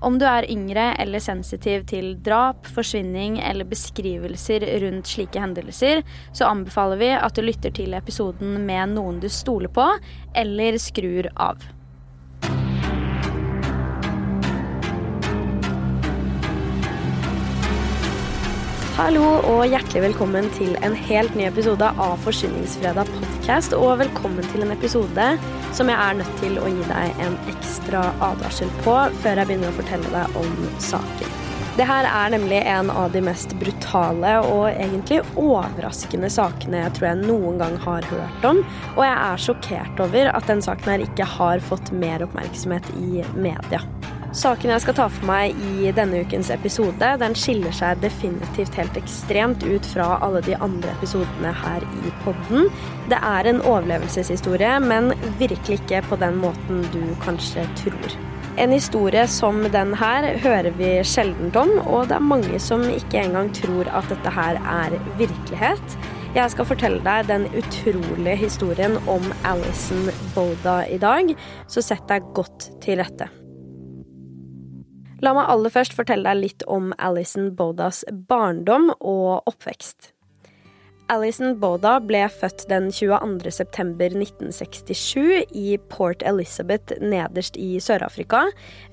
Om du er yngre eller sensitiv til drap, forsvinning eller beskrivelser rundt slike hendelser, så anbefaler vi at du lytter til episoden med noen du stoler på, eller skrur av. Hallo og hjertelig velkommen til en helt ny episode av Forsyningsfredag podcast. Og velkommen til en episode som jeg er nødt til å gi deg en ekstra advarsel på før jeg begynner å fortelle deg om saken. Det her er nemlig en av de mest brutale og egentlig overraskende sakene jeg tror jeg noen gang har hørt om. Og jeg er sjokkert over at den saken her ikke har fått mer oppmerksomhet i media. Saken jeg skal ta for meg i denne ukens episode, den skiller seg definitivt helt ekstremt ut fra alle de andre episodene her i podden. Det er en overlevelseshistorie, men virkelig ikke på den måten du kanskje tror. En historie som den her hører vi sjeldent om, og det er mange som ikke engang tror at dette her er virkelighet. Jeg skal fortelle deg den utrolige historien om Alison Boda i dag, så sett deg godt til rette. La meg aller først fortelle deg litt om Alison Bodas barndom og oppvekst. Alison Boda ble født den 22. september 1967 i Port Elizabeth nederst i Sør-Afrika,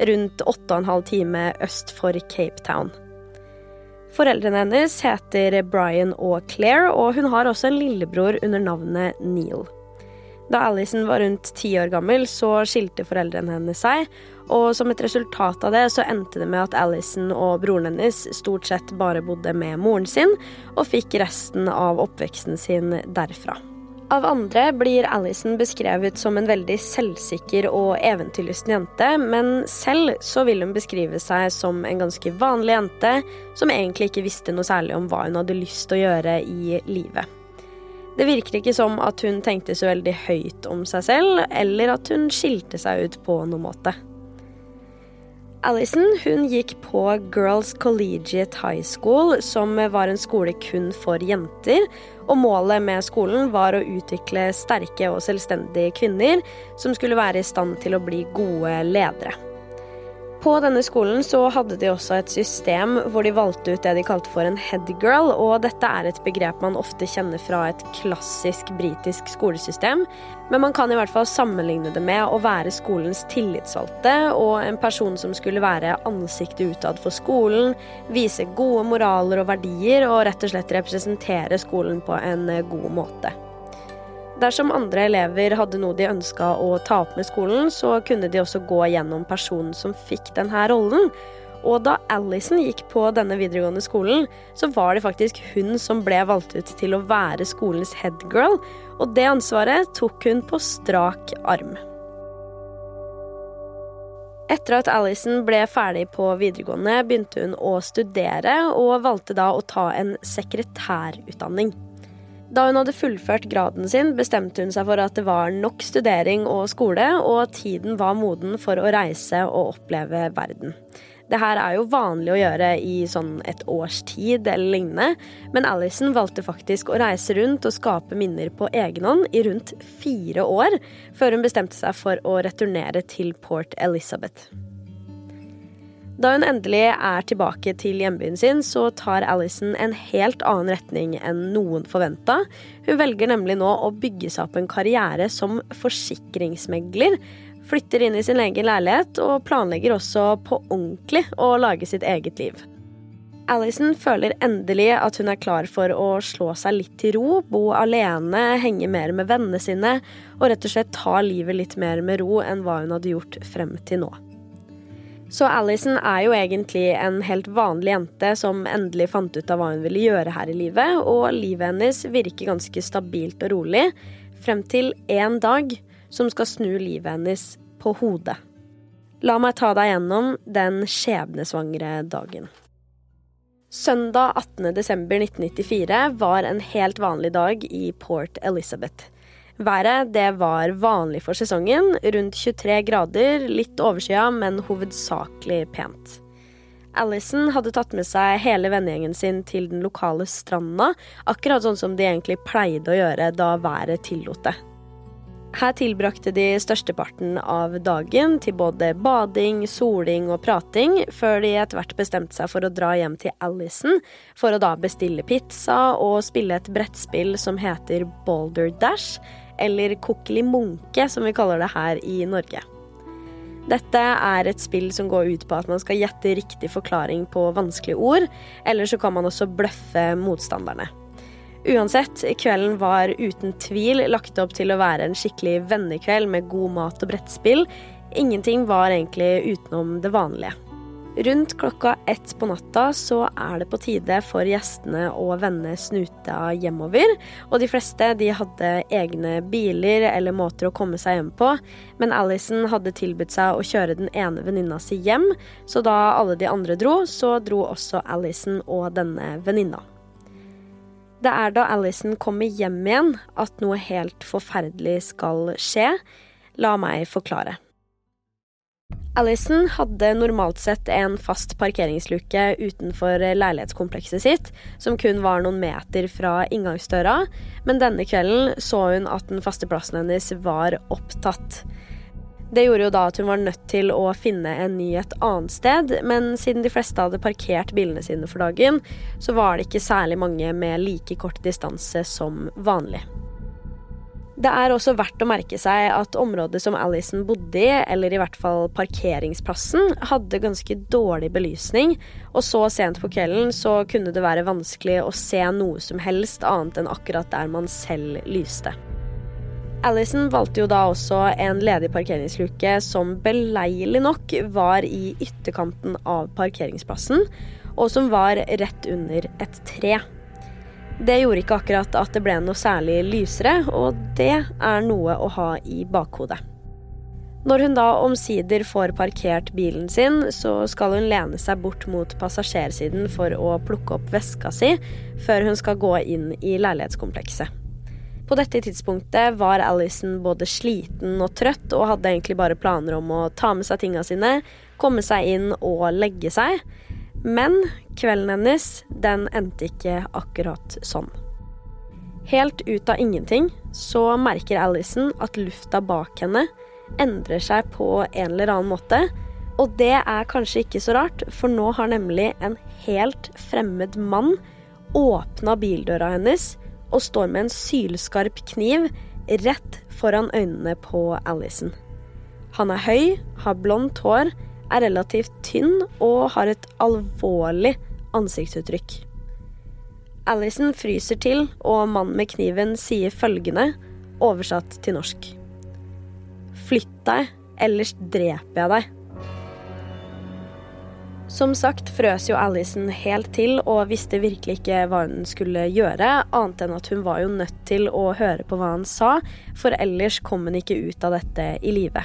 rundt 8,5 time øst for Cape Town. Foreldrene hennes heter Brian og Claire, og hun har også en lillebror under navnet Neil. Da Alison var rundt ti år gammel, så skilte foreldrene hennes seg, og som et resultat av det så endte det med at Alison og broren hennes stort sett bare bodde med moren sin, og fikk resten av oppveksten sin derfra. Av andre blir Alison beskrevet som en veldig selvsikker og eventyrlysten jente, men selv så vil hun beskrive seg som en ganske vanlig jente som egentlig ikke visste noe særlig om hva hun hadde lyst til å gjøre i livet. Det virker ikke som at hun tenkte så veldig høyt om seg selv, eller at hun skilte seg ut på noen måte. Alison hun gikk på Girls Collegiate High School, som var en skole kun for jenter. Og målet med skolen var å utvikle sterke og selvstendige kvinner som skulle være i stand til å bli gode ledere. På denne skolen så hadde de også et system hvor de valgte ut det de kalte for en headgirl, og dette er et begrep man ofte kjenner fra et klassisk britisk skolesystem. Men man kan i hvert fall sammenligne det med å være skolens tillitsvalgte og en person som skulle være ansiktet utad for skolen, vise gode moraler og verdier og rett og slett representere skolen på en god måte. Dersom andre elever hadde noe de ønska å ta opp med skolen, så kunne de også gå gjennom personen som fikk denne rollen. Og da Alison gikk på denne videregående skolen, så var det faktisk hun som ble valgt ut til å være skolens headgirl, og det ansvaret tok hun på strak arm. Etter at Alison ble ferdig på videregående, begynte hun å studere, og valgte da å ta en sekretærutdanning. Da hun hadde fullført graden sin, bestemte hun seg for at det var nok studering og skole, og tiden var moden for å reise og oppleve verden. Det her er jo vanlig å gjøre i sånn et års tid eller lignende, men Alison valgte faktisk å reise rundt og skape minner på egen hånd i rundt fire år, før hun bestemte seg for å returnere til Port Elizabeth. Da hun endelig er tilbake til hjembyen sin, så tar Alison en helt annen retning enn noen forventa. Hun velger nemlig nå å bygge seg opp en karriere som forsikringsmegler. Flytter inn i sin egen leilighet og planlegger også på ordentlig å lage sitt eget liv. Alison føler endelig at hun er klar for å slå seg litt til ro, bo alene, henge mer med vennene sine og rett og slett ta livet litt mer med ro enn hva hun hadde gjort frem til nå. Så Alison er jo egentlig en helt vanlig jente som endelig fant ut av hva hun ville gjøre her i livet, og livet hennes virker ganske stabilt og rolig, frem til én dag som skal snu livet hennes på hodet. La meg ta deg gjennom den skjebnesvangre dagen. Søndag 18.12.1994 var en helt vanlig dag i Port Elizabeth. Været det var vanlig for sesongen, rundt 23 grader, litt overskya, men hovedsakelig pent. Alison hadde tatt med seg hele vennegjengen sin til den lokale stranda, akkurat sånn som de egentlig pleide å gjøre da været tillot det. Her tilbrakte de størsteparten av dagen til både bading, soling og prating, før de etter hvert bestemte seg for å dra hjem til Alison for å da bestille pizza og spille et brettspill som heter Boulder Dash, eller Kokkeli Munke, som vi kaller det her i Norge. Dette er et spill som går ut på at man skal gjette riktig forklaring på vanskelige ord, eller så kan man også bløffe motstanderne. Uansett, kvelden var uten tvil lagt opp til å være en skikkelig vennekveld med god mat og brettspill. Ingenting var egentlig utenom det vanlige. Rundt klokka ett på natta så er det på tide for gjestene å vende snuta hjemover. Og de fleste de hadde egne biler eller måter å komme seg hjem på. Men Alison hadde tilbudt seg å kjøre den ene venninna si hjem, så da alle de andre dro, så dro også Alison og denne venninna. Det er da Alison kommer hjem igjen at noe helt forferdelig skal skje. La meg forklare. Alison hadde normalt sett en fast parkeringsluke utenfor leilighetskomplekset sitt, som kun var noen meter fra inngangsdøra, men denne kvelden så hun at den faste plassen hennes var opptatt. Det gjorde jo da at hun var nødt til å finne en ny et annet sted, men siden de fleste hadde parkert bilene sine for dagen, så var det ikke særlig mange med like kort distanse som vanlig. Det er også verdt å merke seg at området som Alison bodde i, eller i hvert fall parkeringsplassen, hadde ganske dårlig belysning, og så sent på kvelden så kunne det være vanskelig å se noe som helst annet enn akkurat der man selv lyste. Alison valgte jo da også en ledig parkeringsluke som beleilig nok var i ytterkanten av parkeringsplassen, og som var rett under et tre. Det gjorde ikke akkurat at det ble noe særlig lysere, og det er noe å ha i bakhodet. Når hun da omsider får parkert bilen sin, så skal hun lene seg bort mot passasjersiden for å plukke opp veska si, før hun skal gå inn i leilighetskomplekset. På dette tidspunktet var Alison både sliten og trøtt, og hadde egentlig bare planer om å ta med seg tinga sine, komme seg inn og legge seg. Men kvelden hennes, den endte ikke akkurat sånn. Helt ut av ingenting så merker Alison at lufta bak henne endrer seg på en eller annen måte. Og det er kanskje ikke så rart, for nå har nemlig en helt fremmed mann åpna bildøra hennes og står med en sylskarp kniv rett foran øynene på Alison. Han er høy, har blondt hår, er relativt tynn og har et alvorlig ansiktsuttrykk. Alison fryser til, og mannen med kniven sier følgende, oversatt til norsk. Flytt deg, ellers dreper jeg deg. Som sagt frøs jo Alison helt til og visste virkelig ikke hva hun skulle gjøre, annet enn at hun var jo nødt til å høre på hva han sa, for ellers kom hun ikke ut av dette i live.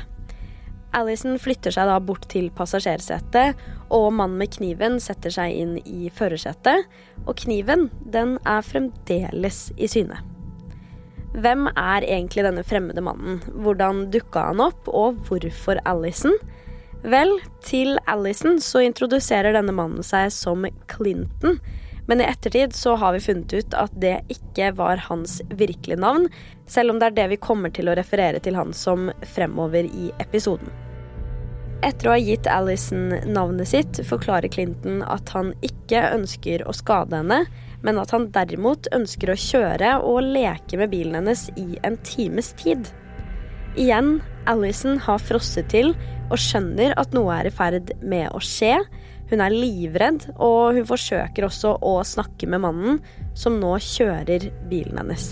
Alison flytter seg da bort til passasjersetet, og mannen med kniven setter seg inn i førersetet. Og kniven, den er fremdeles i syne. Hvem er egentlig denne fremmede mannen? Hvordan dukka han opp, og hvorfor Alison? Vel, til Alison så introduserer denne mannen seg som Clinton. Men i ettertid så har vi funnet ut at det ikke var hans virkelige navn, selv om det er det vi kommer til å referere til han som fremover i episoden. Etter å ha gitt Alison navnet sitt, forklarer Clinton at han ikke ønsker å skade henne, men at han derimot ønsker å kjøre og leke med bilen hennes i en times tid. Igjen, Alison har frosset til og skjønner at noe er i ferd med å skje. Hun er livredd, og hun forsøker også å snakke med mannen som nå kjører bilen hennes.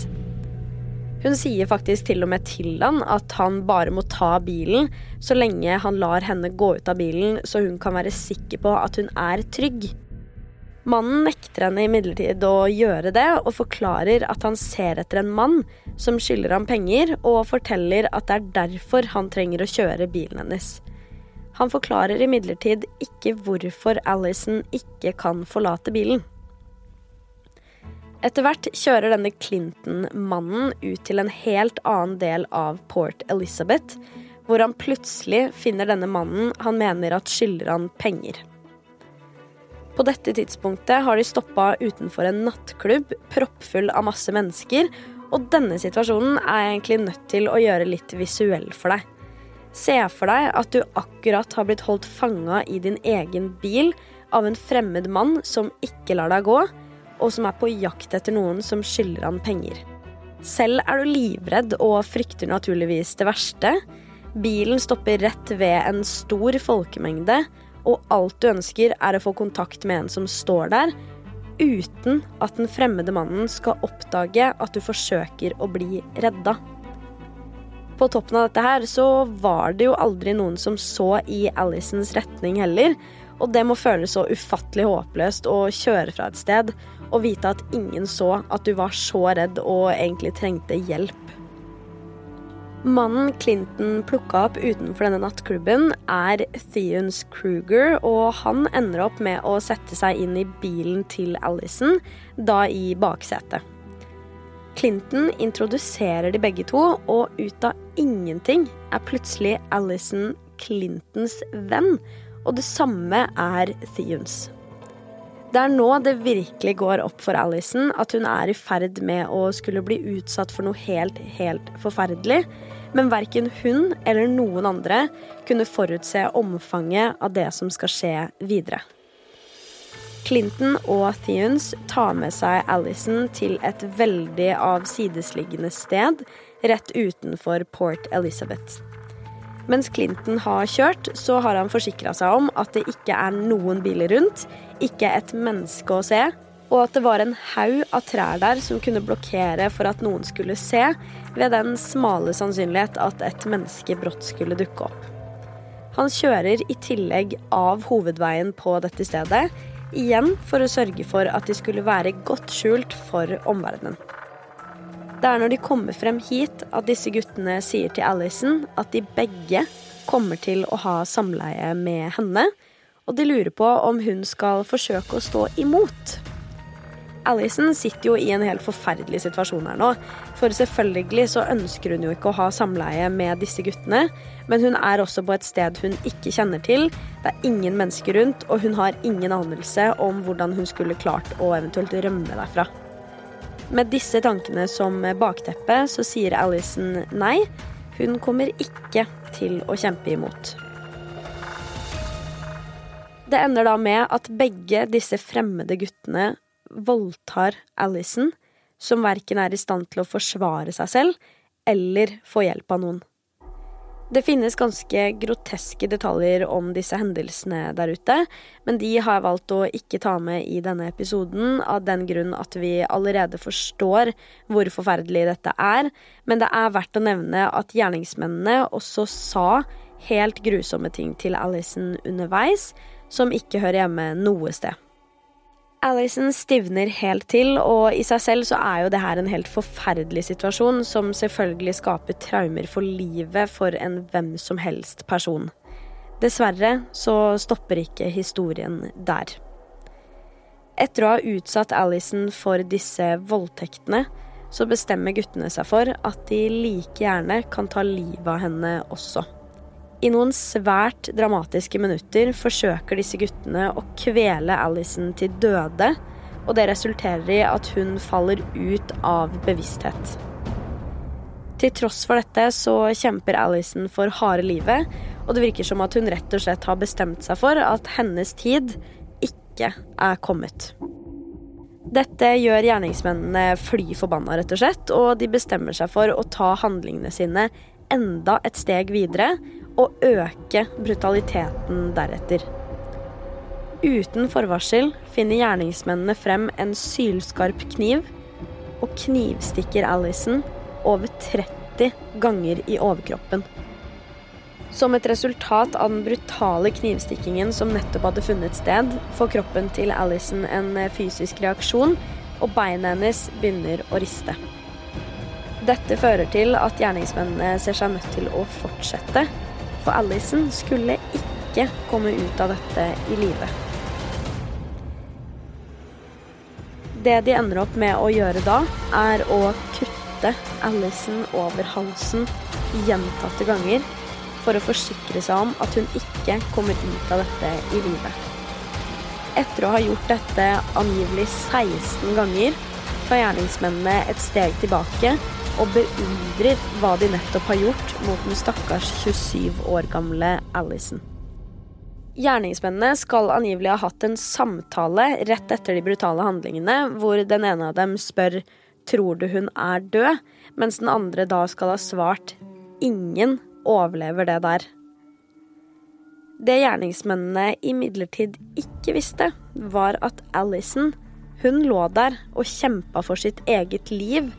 Hun sier faktisk til og med til han at han bare må ta bilen så lenge han lar henne gå ut av bilen, så hun kan være sikker på at hun er trygg. Mannen nekter henne imidlertid å gjøre det, og forklarer at han ser etter en mann som skylder ham penger, og forteller at det er derfor han trenger å kjøre bilen hennes. Han forklarer imidlertid ikke hvorfor Alison ikke kan forlate bilen. Etter hvert kjører denne Clinton-mannen ut til en helt annen del av Port Elizabeth, hvor han plutselig finner denne mannen han mener at skylder han penger. På dette tidspunktet har de stoppa utenfor en nattklubb proppfull av masse mennesker, og denne situasjonen er jeg egentlig nødt til å gjøre litt visuell for deg. Se for deg at du akkurat har blitt holdt fanga i din egen bil av en fremmed mann som ikke lar deg gå, og som er på jakt etter noen som skylder han penger. Selv er du livredd og frykter naturligvis det verste. Bilen stopper rett ved en stor folkemengde, og alt du ønsker er å få kontakt med en som står der, uten at den fremmede mannen skal oppdage at du forsøker å bli redda. På toppen av dette her så var det jo aldri noen som så i Alisons retning heller, og det må føles så ufattelig håpløst å kjøre fra et sted og vite at ingen så at du var så redd og egentlig trengte hjelp. Mannen Clinton plukka opp utenfor denne nattklubben, er Theons Kruger, og han ender opp med å sette seg inn i bilen til Alison, da i baksetet. Clinton introduserer de begge to, og ut av ingenting er plutselig Alison Clintons venn, og det samme er Theons. Det er nå det virkelig går opp for Alison at hun er i ferd med å skulle bli utsatt for noe helt, helt forferdelig. Men verken hun eller noen andre kunne forutse omfanget av det som skal skje videre. Clinton og Theons tar med seg Alison til et veldig avsidesliggende sted rett utenfor Port Elizabeth. Mens Clinton har kjørt, så har han forsikra seg om at det ikke er noen biler rundt, ikke et menneske å se, og at det var en haug av trær der som kunne blokkere for at noen skulle se, ved den smale sannsynlighet at et menneske brått skulle dukke opp. Han kjører i tillegg av hovedveien på dette stedet, igjen for å sørge for at de skulle være godt skjult for omverdenen. Det er når de kommer frem hit at disse guttene sier til Alison at de begge kommer til å ha samleie med henne, og de lurer på om hun skal forsøke å stå imot. Alison sitter jo i en helt forferdelig situasjon her nå. For selvfølgelig så ønsker hun jo ikke å ha samleie med disse guttene, men hun er også på et sted hun ikke kjenner til. Det er ingen mennesker rundt, og hun har ingen anelse om hvordan hun skulle klart å eventuelt rømme derfra. Med disse tankene som bakteppe så sier Alison nei. Hun kommer ikke til å kjempe imot. Det ender da med at begge disse fremmede guttene voldtar Alison, som verken er i stand til å forsvare seg selv eller få hjelp av noen. Det finnes ganske groteske detaljer om disse hendelsene der ute, men de har jeg valgt å ikke ta med i denne episoden av den grunn at vi allerede forstår hvor forferdelig dette er, men det er verdt å nevne at gjerningsmennene også sa helt grusomme ting til Alison underveis, som ikke hører hjemme noe sted. Alison stivner helt til, og i seg selv så er jo det her en helt forferdelig situasjon, som selvfølgelig skaper traumer for livet for en hvem som helst person. Dessverre så stopper ikke historien der. Etter å ha utsatt Alison for disse voldtektene, så bestemmer guttene seg for at de like gjerne kan ta livet av henne også. I noen svært dramatiske minutter forsøker disse guttene å kvele Alison til døde, og det resulterer i at hun faller ut av bevissthet. Til tross for dette så kjemper Alison for harde livet, og det virker som at hun rett og slett har bestemt seg for at hennes tid ikke er kommet. Dette gjør gjerningsmennene fly forbanna, rett og slett, og de bestemmer seg for å ta handlingene sine enda et steg videre og øke brutaliteten deretter. Uten forvarsel finner gjerningsmennene frem en sylskarp kniv og knivstikker Alison over 30 ganger i overkroppen. Som et resultat av den brutale knivstikkingen som nettopp hadde funnet sted, får kroppen til Alison en fysisk reaksjon, og beinet hennes begynner å riste. Dette fører til at gjerningsmennene ser seg nødt til å fortsette for Alison skulle ikke komme ut av dette i live. Det de ender opp med å gjøre da, er å kutte Alison over halsen gjentatte ganger for å forsikre seg om at hun ikke kommer ut av dette i live. Etter å ha gjort dette angivelig 16 ganger, tar gjerningsmennene et steg tilbake og beundrer hva de nettopp har gjort mot den stakkars 27 år gamle Alison. Gjerningsmennene skal angivelig ha hatt en samtale rett etter de brutale handlingene, hvor den ene av dem spør tror du hun er død, mens den andre da skal ha svart ingen overlever det der. Det gjerningsmennene imidlertid ikke visste, var at Alison hun lå der og kjempa for sitt eget liv,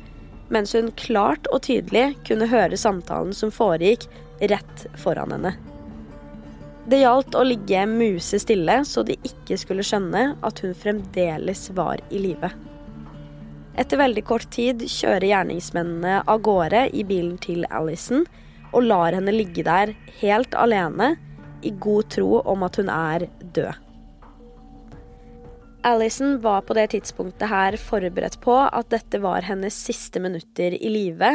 mens hun klart og tydelig kunne høre samtalen som foregikk rett foran henne. Det gjaldt å ligge musestille så de ikke skulle skjønne at hun fremdeles var i live. Etter veldig kort tid kjører gjerningsmennene av gårde i bilen til Alison og lar henne ligge der helt alene, i god tro om at hun er død. Alison var på det tidspunktet her forberedt på at dette var hennes siste minutter i live,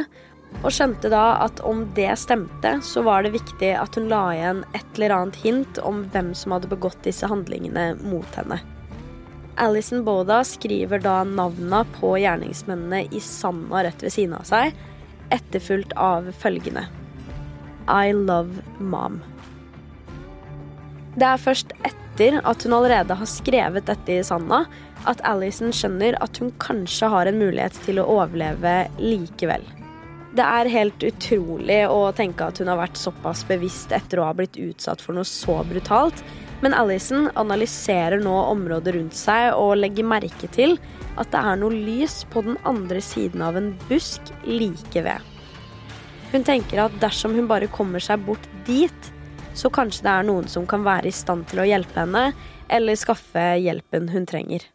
og skjønte da at om det stemte, så var det viktig at hun la igjen et eller annet hint om hvem som hadde begått disse handlingene mot henne. Alison Boda skriver da navna på gjerningsmennene i sanda rett ved siden av seg, etterfulgt av følgende I love mom. Det er først etter at hun allerede har skrevet dette i sanda, at Alison skjønner at hun kanskje har en mulighet til å overleve likevel. Det er helt utrolig å tenke at hun har vært såpass bevisst etter å ha blitt utsatt for noe så brutalt, men Alison analyserer nå området rundt seg og legger merke til at det er noe lys på den andre siden av en busk like ved. Hun tenker at dersom hun bare kommer seg bort dit, så kanskje det er noen som kan være i stand til å hjelpe henne, eller skaffe hjelpen hun trenger.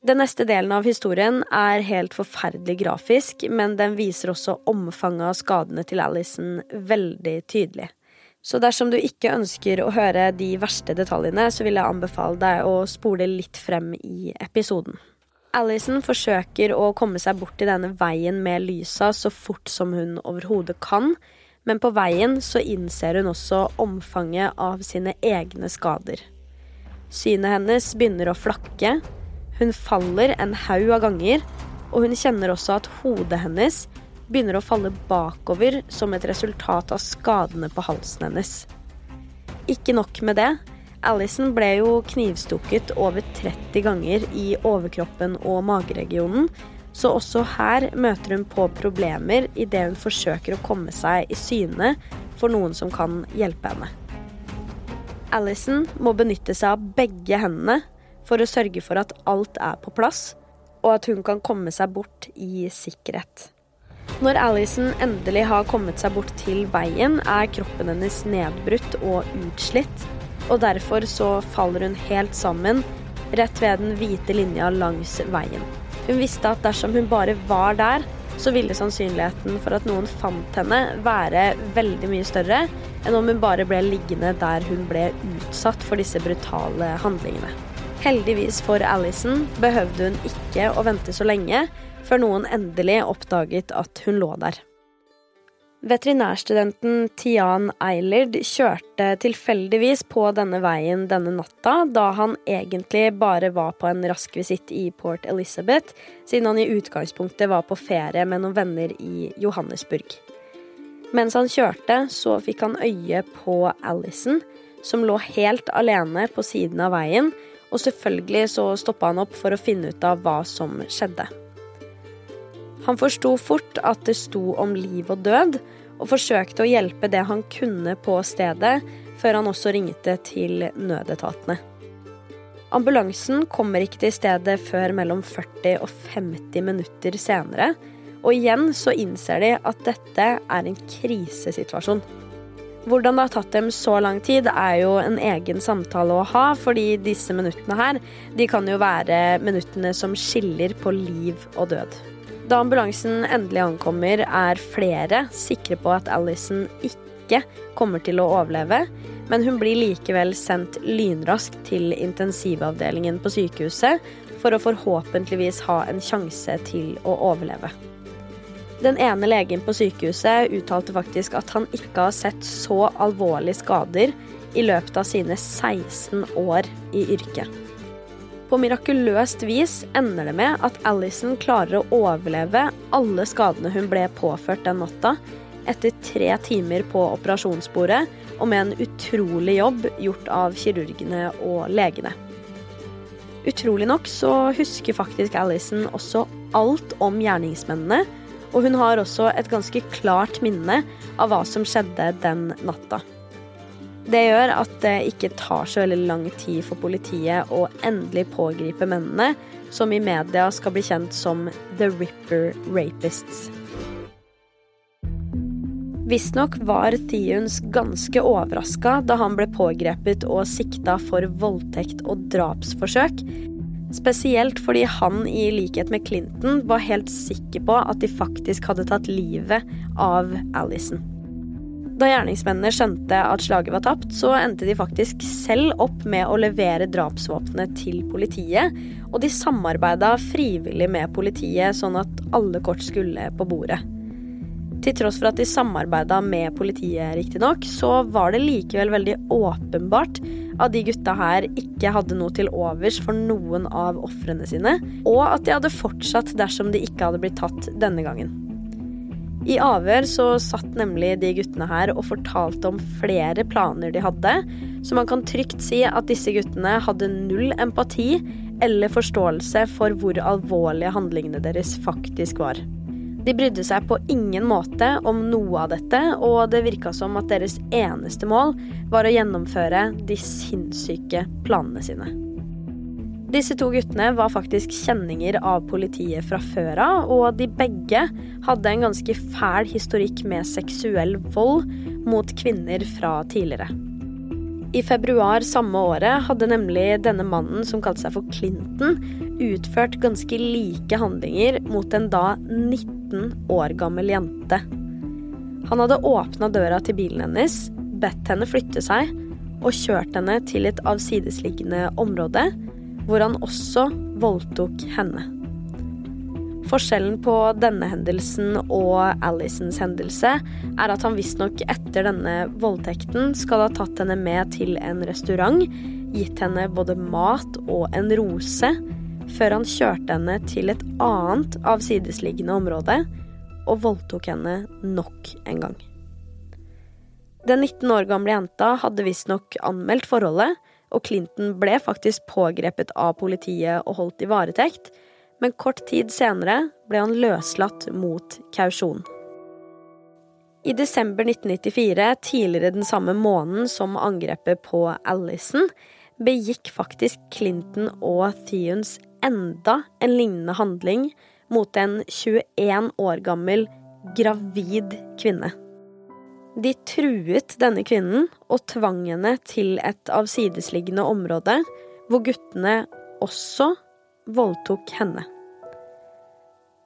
Den neste delen av historien er helt forferdelig grafisk, men den viser også omfanget av skadene til Alison veldig tydelig. Så dersom du ikke ønsker å høre de verste detaljene, så vil jeg anbefale deg å spole litt frem i episoden. Alison forsøker å komme seg bort i denne veien med lysa så fort som hun overhodet kan, men på veien så innser hun også omfanget av sine egne skader. Synet hennes begynner å flakke, hun faller en haug av ganger, og hun kjenner også at hodet hennes begynner å falle bakover som et resultat av skadene på halsen hennes. Ikke nok med det. Alison ble jo knivstukket over 30 ganger i overkroppen og mageregionen, så også her møter hun på problemer idet hun forsøker å komme seg i syne for noen som kan hjelpe henne. Alison må benytte seg av begge hendene for å sørge for at alt er på plass, og at hun kan komme seg bort i sikkerhet. Når Alison endelig har kommet seg bort til veien, er kroppen hennes nedbrutt og utslitt, og derfor så faller hun helt sammen rett ved den hvite linja langs veien. Hun visste at dersom hun bare var der, så ville sannsynligheten for at noen fant henne, være veldig mye større enn om hun bare ble liggende der hun ble utsatt for disse brutale handlingene. Heldigvis for Alison behøvde hun ikke å vente så lenge før noen endelig oppdaget at hun lå der. Veterinærstudenten Tian Eilerd kjørte tilfeldigvis på denne veien denne natta, da han egentlig bare var på en rask visitt i Port Elizabeth, siden han i utgangspunktet var på ferie med noen venner i Johannesburg. Mens han kjørte, så fikk han øye på Alison, som lå helt alene på siden av veien, og selvfølgelig så stoppa han opp for å finne ut av hva som skjedde. Han forsto fort at det sto om liv og død, og forsøkte å hjelpe det han kunne på stedet, før han også ringte til nødetatene. Ambulansen kommer ikke til stedet før mellom 40 og 50 minutter senere, og igjen så innser de at dette er en krisesituasjon. Hvordan det har tatt dem så lang tid, er jo en egen samtale å ha, fordi disse minuttene her, de kan jo være minuttene som skiller på liv og død. Da ambulansen endelig ankommer, er flere sikre på at Alison ikke kommer til å overleve, men hun blir likevel sendt lynraskt til intensivavdelingen på sykehuset for å forhåpentligvis ha en sjanse til å overleve. Den ene legen på sykehuset uttalte faktisk at han ikke har sett så alvorlige skader i løpet av sine 16 år i yrket. På mirakuløst vis ender det med at Alison klarer å overleve alle skadene hun ble påført den natta, etter tre timer på operasjonsbordet og med en utrolig jobb gjort av kirurgene og legene. Utrolig nok så husker faktisk Alison også alt om gjerningsmennene, og hun har også et ganske klart minne av hva som skjedde den natta. Det gjør at det ikke tar så veldig lang tid for politiet å endelig pågripe mennene, som i media skal bli kjent som The Ripper Rapists. Visstnok var Theons ganske overraska da han ble pågrepet og sikta for voldtekt og drapsforsøk. Spesielt fordi han, i likhet med Clinton, var helt sikker på at de faktisk hadde tatt livet av Alison. Da gjerningsmennene skjønte at slaget var tapt, så endte de faktisk selv opp med å levere drapsvåpenet til politiet, og de samarbeida frivillig med politiet sånn at alle kort skulle på bordet. Til tross for at de samarbeida med politiet, riktignok, så var det likevel veldig åpenbart at de gutta her ikke hadde noe til overs for noen av ofrene sine, og at de hadde fortsatt dersom de ikke hadde blitt tatt denne gangen. I avhør så satt nemlig de guttene her og fortalte om flere planer de hadde, så man kan trygt si at disse guttene hadde null empati eller forståelse for hvor alvorlige handlingene deres faktisk var. De brydde seg på ingen måte om noe av dette, og det virka som at deres eneste mål var å gjennomføre de sinnssyke planene sine. Disse to guttene var faktisk kjenninger av politiet fra før av, og de begge hadde en ganske fæl historikk med seksuell vold mot kvinner fra tidligere. I februar samme året hadde nemlig denne mannen, som kalte seg for Clinton, utført ganske like handlinger mot en da 19 år gammel jente. Han hadde åpna døra til bilen hennes, bedt henne flytte seg og kjørt henne til et avsidesliggende område hvor han også voldtok henne. Forskjellen på denne hendelsen og Alisons hendelse er at han visstnok etter denne voldtekten skal ha tatt henne med til en restaurant, gitt henne både mat og en rose, før han kjørte henne til et annet avsidesliggende område og voldtok henne nok en gang. Den 19 år gamle jenta hadde visstnok anmeldt forholdet, og Clinton ble faktisk pågrepet av politiet og holdt i varetekt, men kort tid senere ble han løslatt mot kausjon. I desember 1994, tidligere den samme måneden som angrepet på Allison, begikk faktisk Clinton og Theons enda en lignende handling mot en 21 år gammel gravid kvinne. De truet denne kvinnen og tvang henne til et avsidesliggende område, hvor guttene også voldtok henne.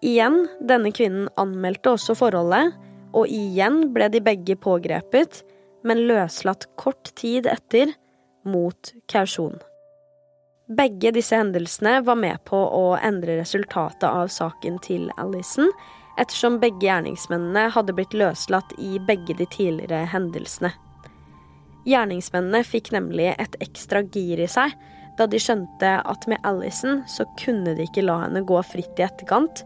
Igjen, denne kvinnen anmeldte også forholdet, og igjen ble de begge pågrepet, men løslatt kort tid etter, mot kausjon. Begge disse hendelsene var med på å endre resultatet av saken til Alison, ettersom begge gjerningsmennene hadde blitt løslatt i begge de tidligere hendelsene. Gjerningsmennene fikk nemlig et ekstra gir i seg da de skjønte at med Alison så kunne de ikke la henne gå fritt i etterkant,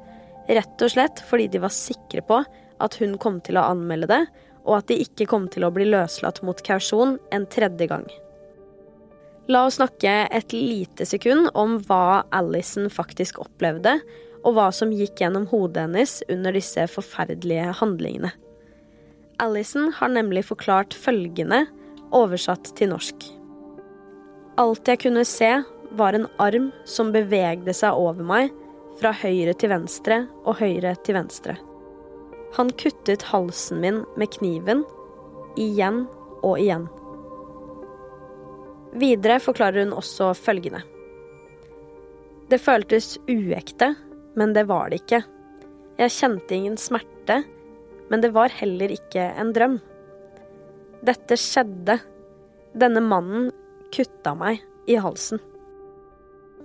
rett og slett fordi de var sikre på at hun kom til å anmelde det, og at de ikke kom til å bli løslatt mot kausjon en tredje gang. La oss snakke et lite sekund om hva Alison faktisk opplevde, og hva som gikk gjennom hodet hennes under disse forferdelige handlingene. Alison har nemlig forklart følgende, oversatt til norsk. Alt jeg kunne se, var en arm som bevegde seg over meg, fra høyre til venstre og høyre til venstre. Han kuttet halsen min med kniven, igjen og igjen. Videre forklarer hun også følgende. Det føltes uekte men det var det ikke. Jeg kjente ingen smerte, men det var heller ikke en drøm. Dette skjedde. Denne mannen kutta meg i halsen.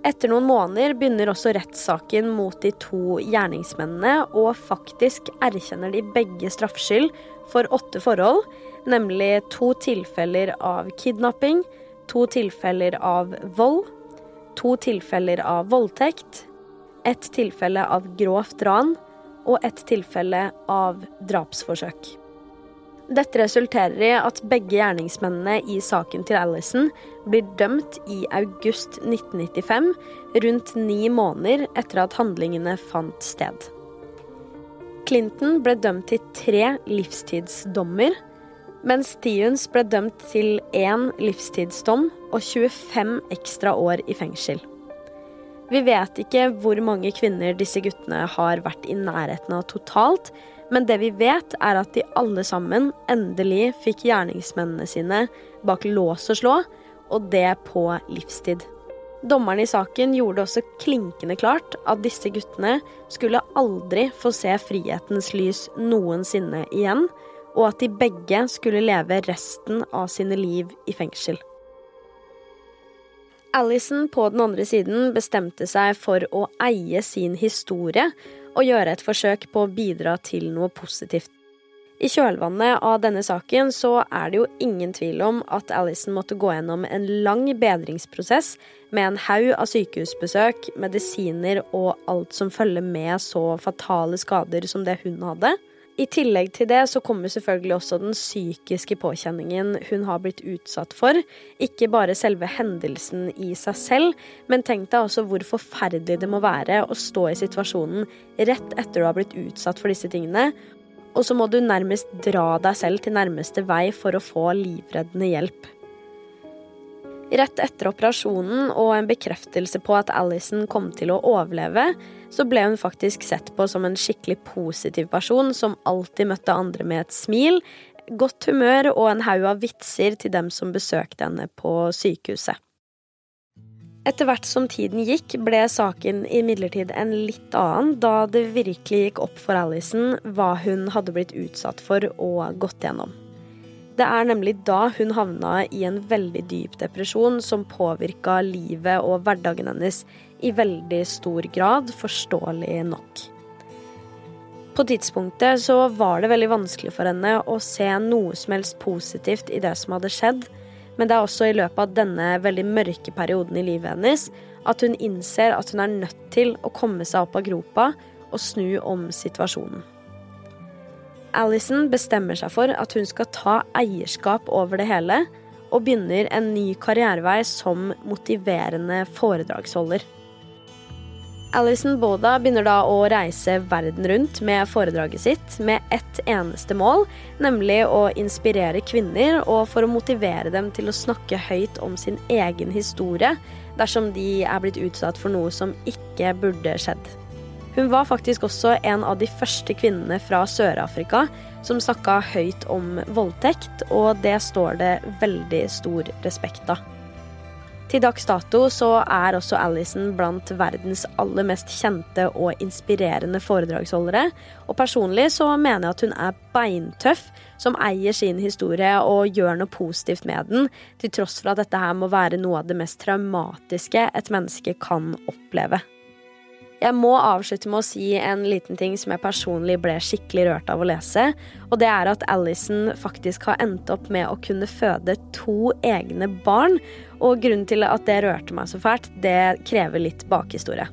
Etter noen måneder begynner også rettssaken mot de to gjerningsmennene, og faktisk erkjenner de begge straffskyld for åtte forhold, nemlig to tilfeller av kidnapping, to tilfeller av vold, to tilfeller av voldtekt, ett tilfelle av grovt ran og ett tilfelle av drapsforsøk. Dette resulterer i at begge gjerningsmennene i saken til Alison blir dømt i august 1995, rundt ni måneder etter at handlingene fant sted. Clinton ble dømt til tre livstidsdommer, mens Stevens ble dømt til én livstidsdom og 25 ekstra år i fengsel. Vi vet ikke hvor mange kvinner disse guttene har vært i nærheten av totalt, men det vi vet, er at de alle sammen endelig fikk gjerningsmennene sine bak lås og slå, og det på livstid. Dommeren i saken gjorde også klinkende klart at disse guttene skulle aldri få se frihetens lys noensinne igjen, og at de begge skulle leve resten av sine liv i fengsel. Alison på den andre siden bestemte seg for å eie sin historie og gjøre et forsøk på å bidra til noe positivt. I kjølvannet av denne saken så er det jo ingen tvil om at Alison måtte gå gjennom en lang bedringsprosess med en haug av sykehusbesøk, medisiner og alt som følger med så fatale skader som det hun hadde. I tillegg til det så kommer selvfølgelig også den psykiske påkjenningen hun har blitt utsatt for. Ikke bare selve hendelsen i seg selv, men tenk deg også hvor forferdelig det må være å stå i situasjonen rett etter du har blitt utsatt for disse tingene, og så må du nærmest dra deg selv til nærmeste vei for å få livreddende hjelp. Rett etter operasjonen og en bekreftelse på at Alison kom til å overleve, så ble hun faktisk sett på som en skikkelig positiv person som alltid møtte andre med et smil, godt humør og en haug av vitser til dem som besøkte henne på sykehuset. Etter hvert som tiden gikk, ble saken imidlertid en litt annen, da det virkelig gikk opp for Alison hva hun hadde blitt utsatt for og gått gjennom. Det er nemlig da hun havna i en veldig dyp depresjon som påvirka livet og hverdagen hennes i veldig stor grad, forståelig nok. På tidspunktet så var det veldig vanskelig for henne å se noe som helst positivt i det som hadde skjedd, men det er også i løpet av denne veldig mørke perioden i livet hennes at hun innser at hun er nødt til å komme seg opp av gropa og snu om situasjonen. Alison bestemmer seg for at hun skal ta eierskap over det hele, og begynner en ny karrierevei som motiverende foredragsholder. Alison Boda begynner da å reise verden rundt med foredraget sitt med ett eneste mål, nemlig å inspirere kvinner og for å motivere dem til å snakke høyt om sin egen historie dersom de er blitt utsatt for noe som ikke burde skjedd. Hun var faktisk også en av de første kvinnene fra Sør-Afrika som snakka høyt om voldtekt, og det står det veldig stor respekt av. Til dags dato så er også Alison blant verdens aller mest kjente og inspirerende foredragsholdere, og personlig så mener jeg at hun er beintøff som eier sin historie og gjør noe positivt med den, til tross for at dette her må være noe av det mest traumatiske et menneske kan oppleve. Jeg må avslutte med å si en liten ting som jeg personlig ble skikkelig rørt av å lese. Og det er at Alison faktisk har endt opp med å kunne føde to egne barn. Og grunnen til at det rørte meg så fælt, det krever litt bakhistorie.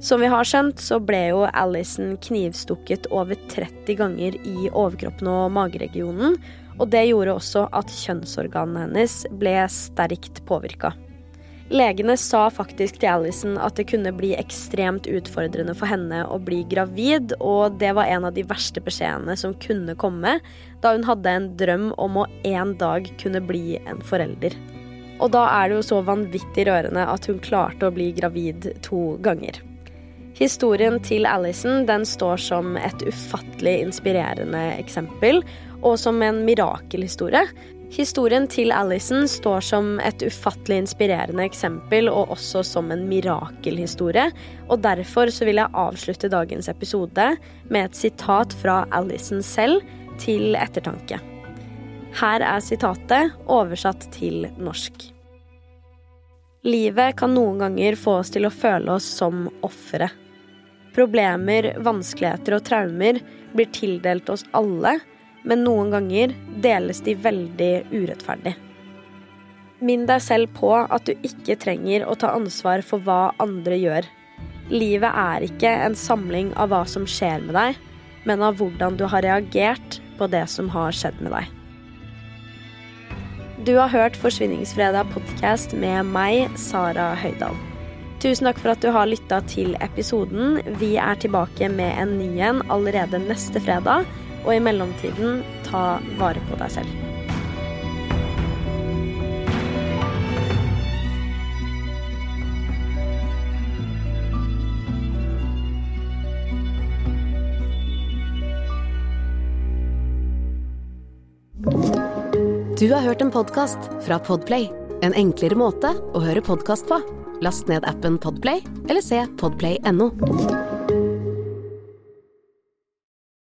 Som vi har skjønt, så ble jo Alison knivstukket over 30 ganger i overkroppen og mageregionen. Og det gjorde også at kjønnsorganene hennes ble sterkt påvirka. Legene sa faktisk til Alison at det kunne bli ekstremt utfordrende for henne å bli gravid, og det var en av de verste beskjedene som kunne komme, da hun hadde en drøm om å en dag kunne bli en forelder. Og da er det jo så vanvittig rørende at hun klarte å bli gravid to ganger. Historien til Alison står som et ufattelig inspirerende eksempel, og som en mirakelhistorie. Historien til Alison står som et ufattelig inspirerende eksempel, og også som en mirakelhistorie. Og derfor så vil jeg avslutte dagens episode med et sitat fra Alison selv til ettertanke. Her er sitatet oversatt til norsk. Livet kan noen ganger få oss til å føle oss som ofre. Problemer, vanskeligheter og traumer blir tildelt oss alle men noen ganger deles de veldig urettferdig. Minn deg selv på at du ikke trenger å ta ansvar for hva andre gjør. Livet er ikke en samling av hva som skjer med deg, men av hvordan du har reagert på det som har skjedd med deg. Du har hørt Forsvinningsfredag podkast med meg, Sara Høydahl. Tusen takk for at du har lytta til episoden. Vi er tilbake med en ny en allerede neste fredag. Og i mellomtiden, ta vare på deg selv. Du har hørt en podkast fra Podplay. En enklere måte å høre podkast på. Last ned appen Podplay eller se podplay.no.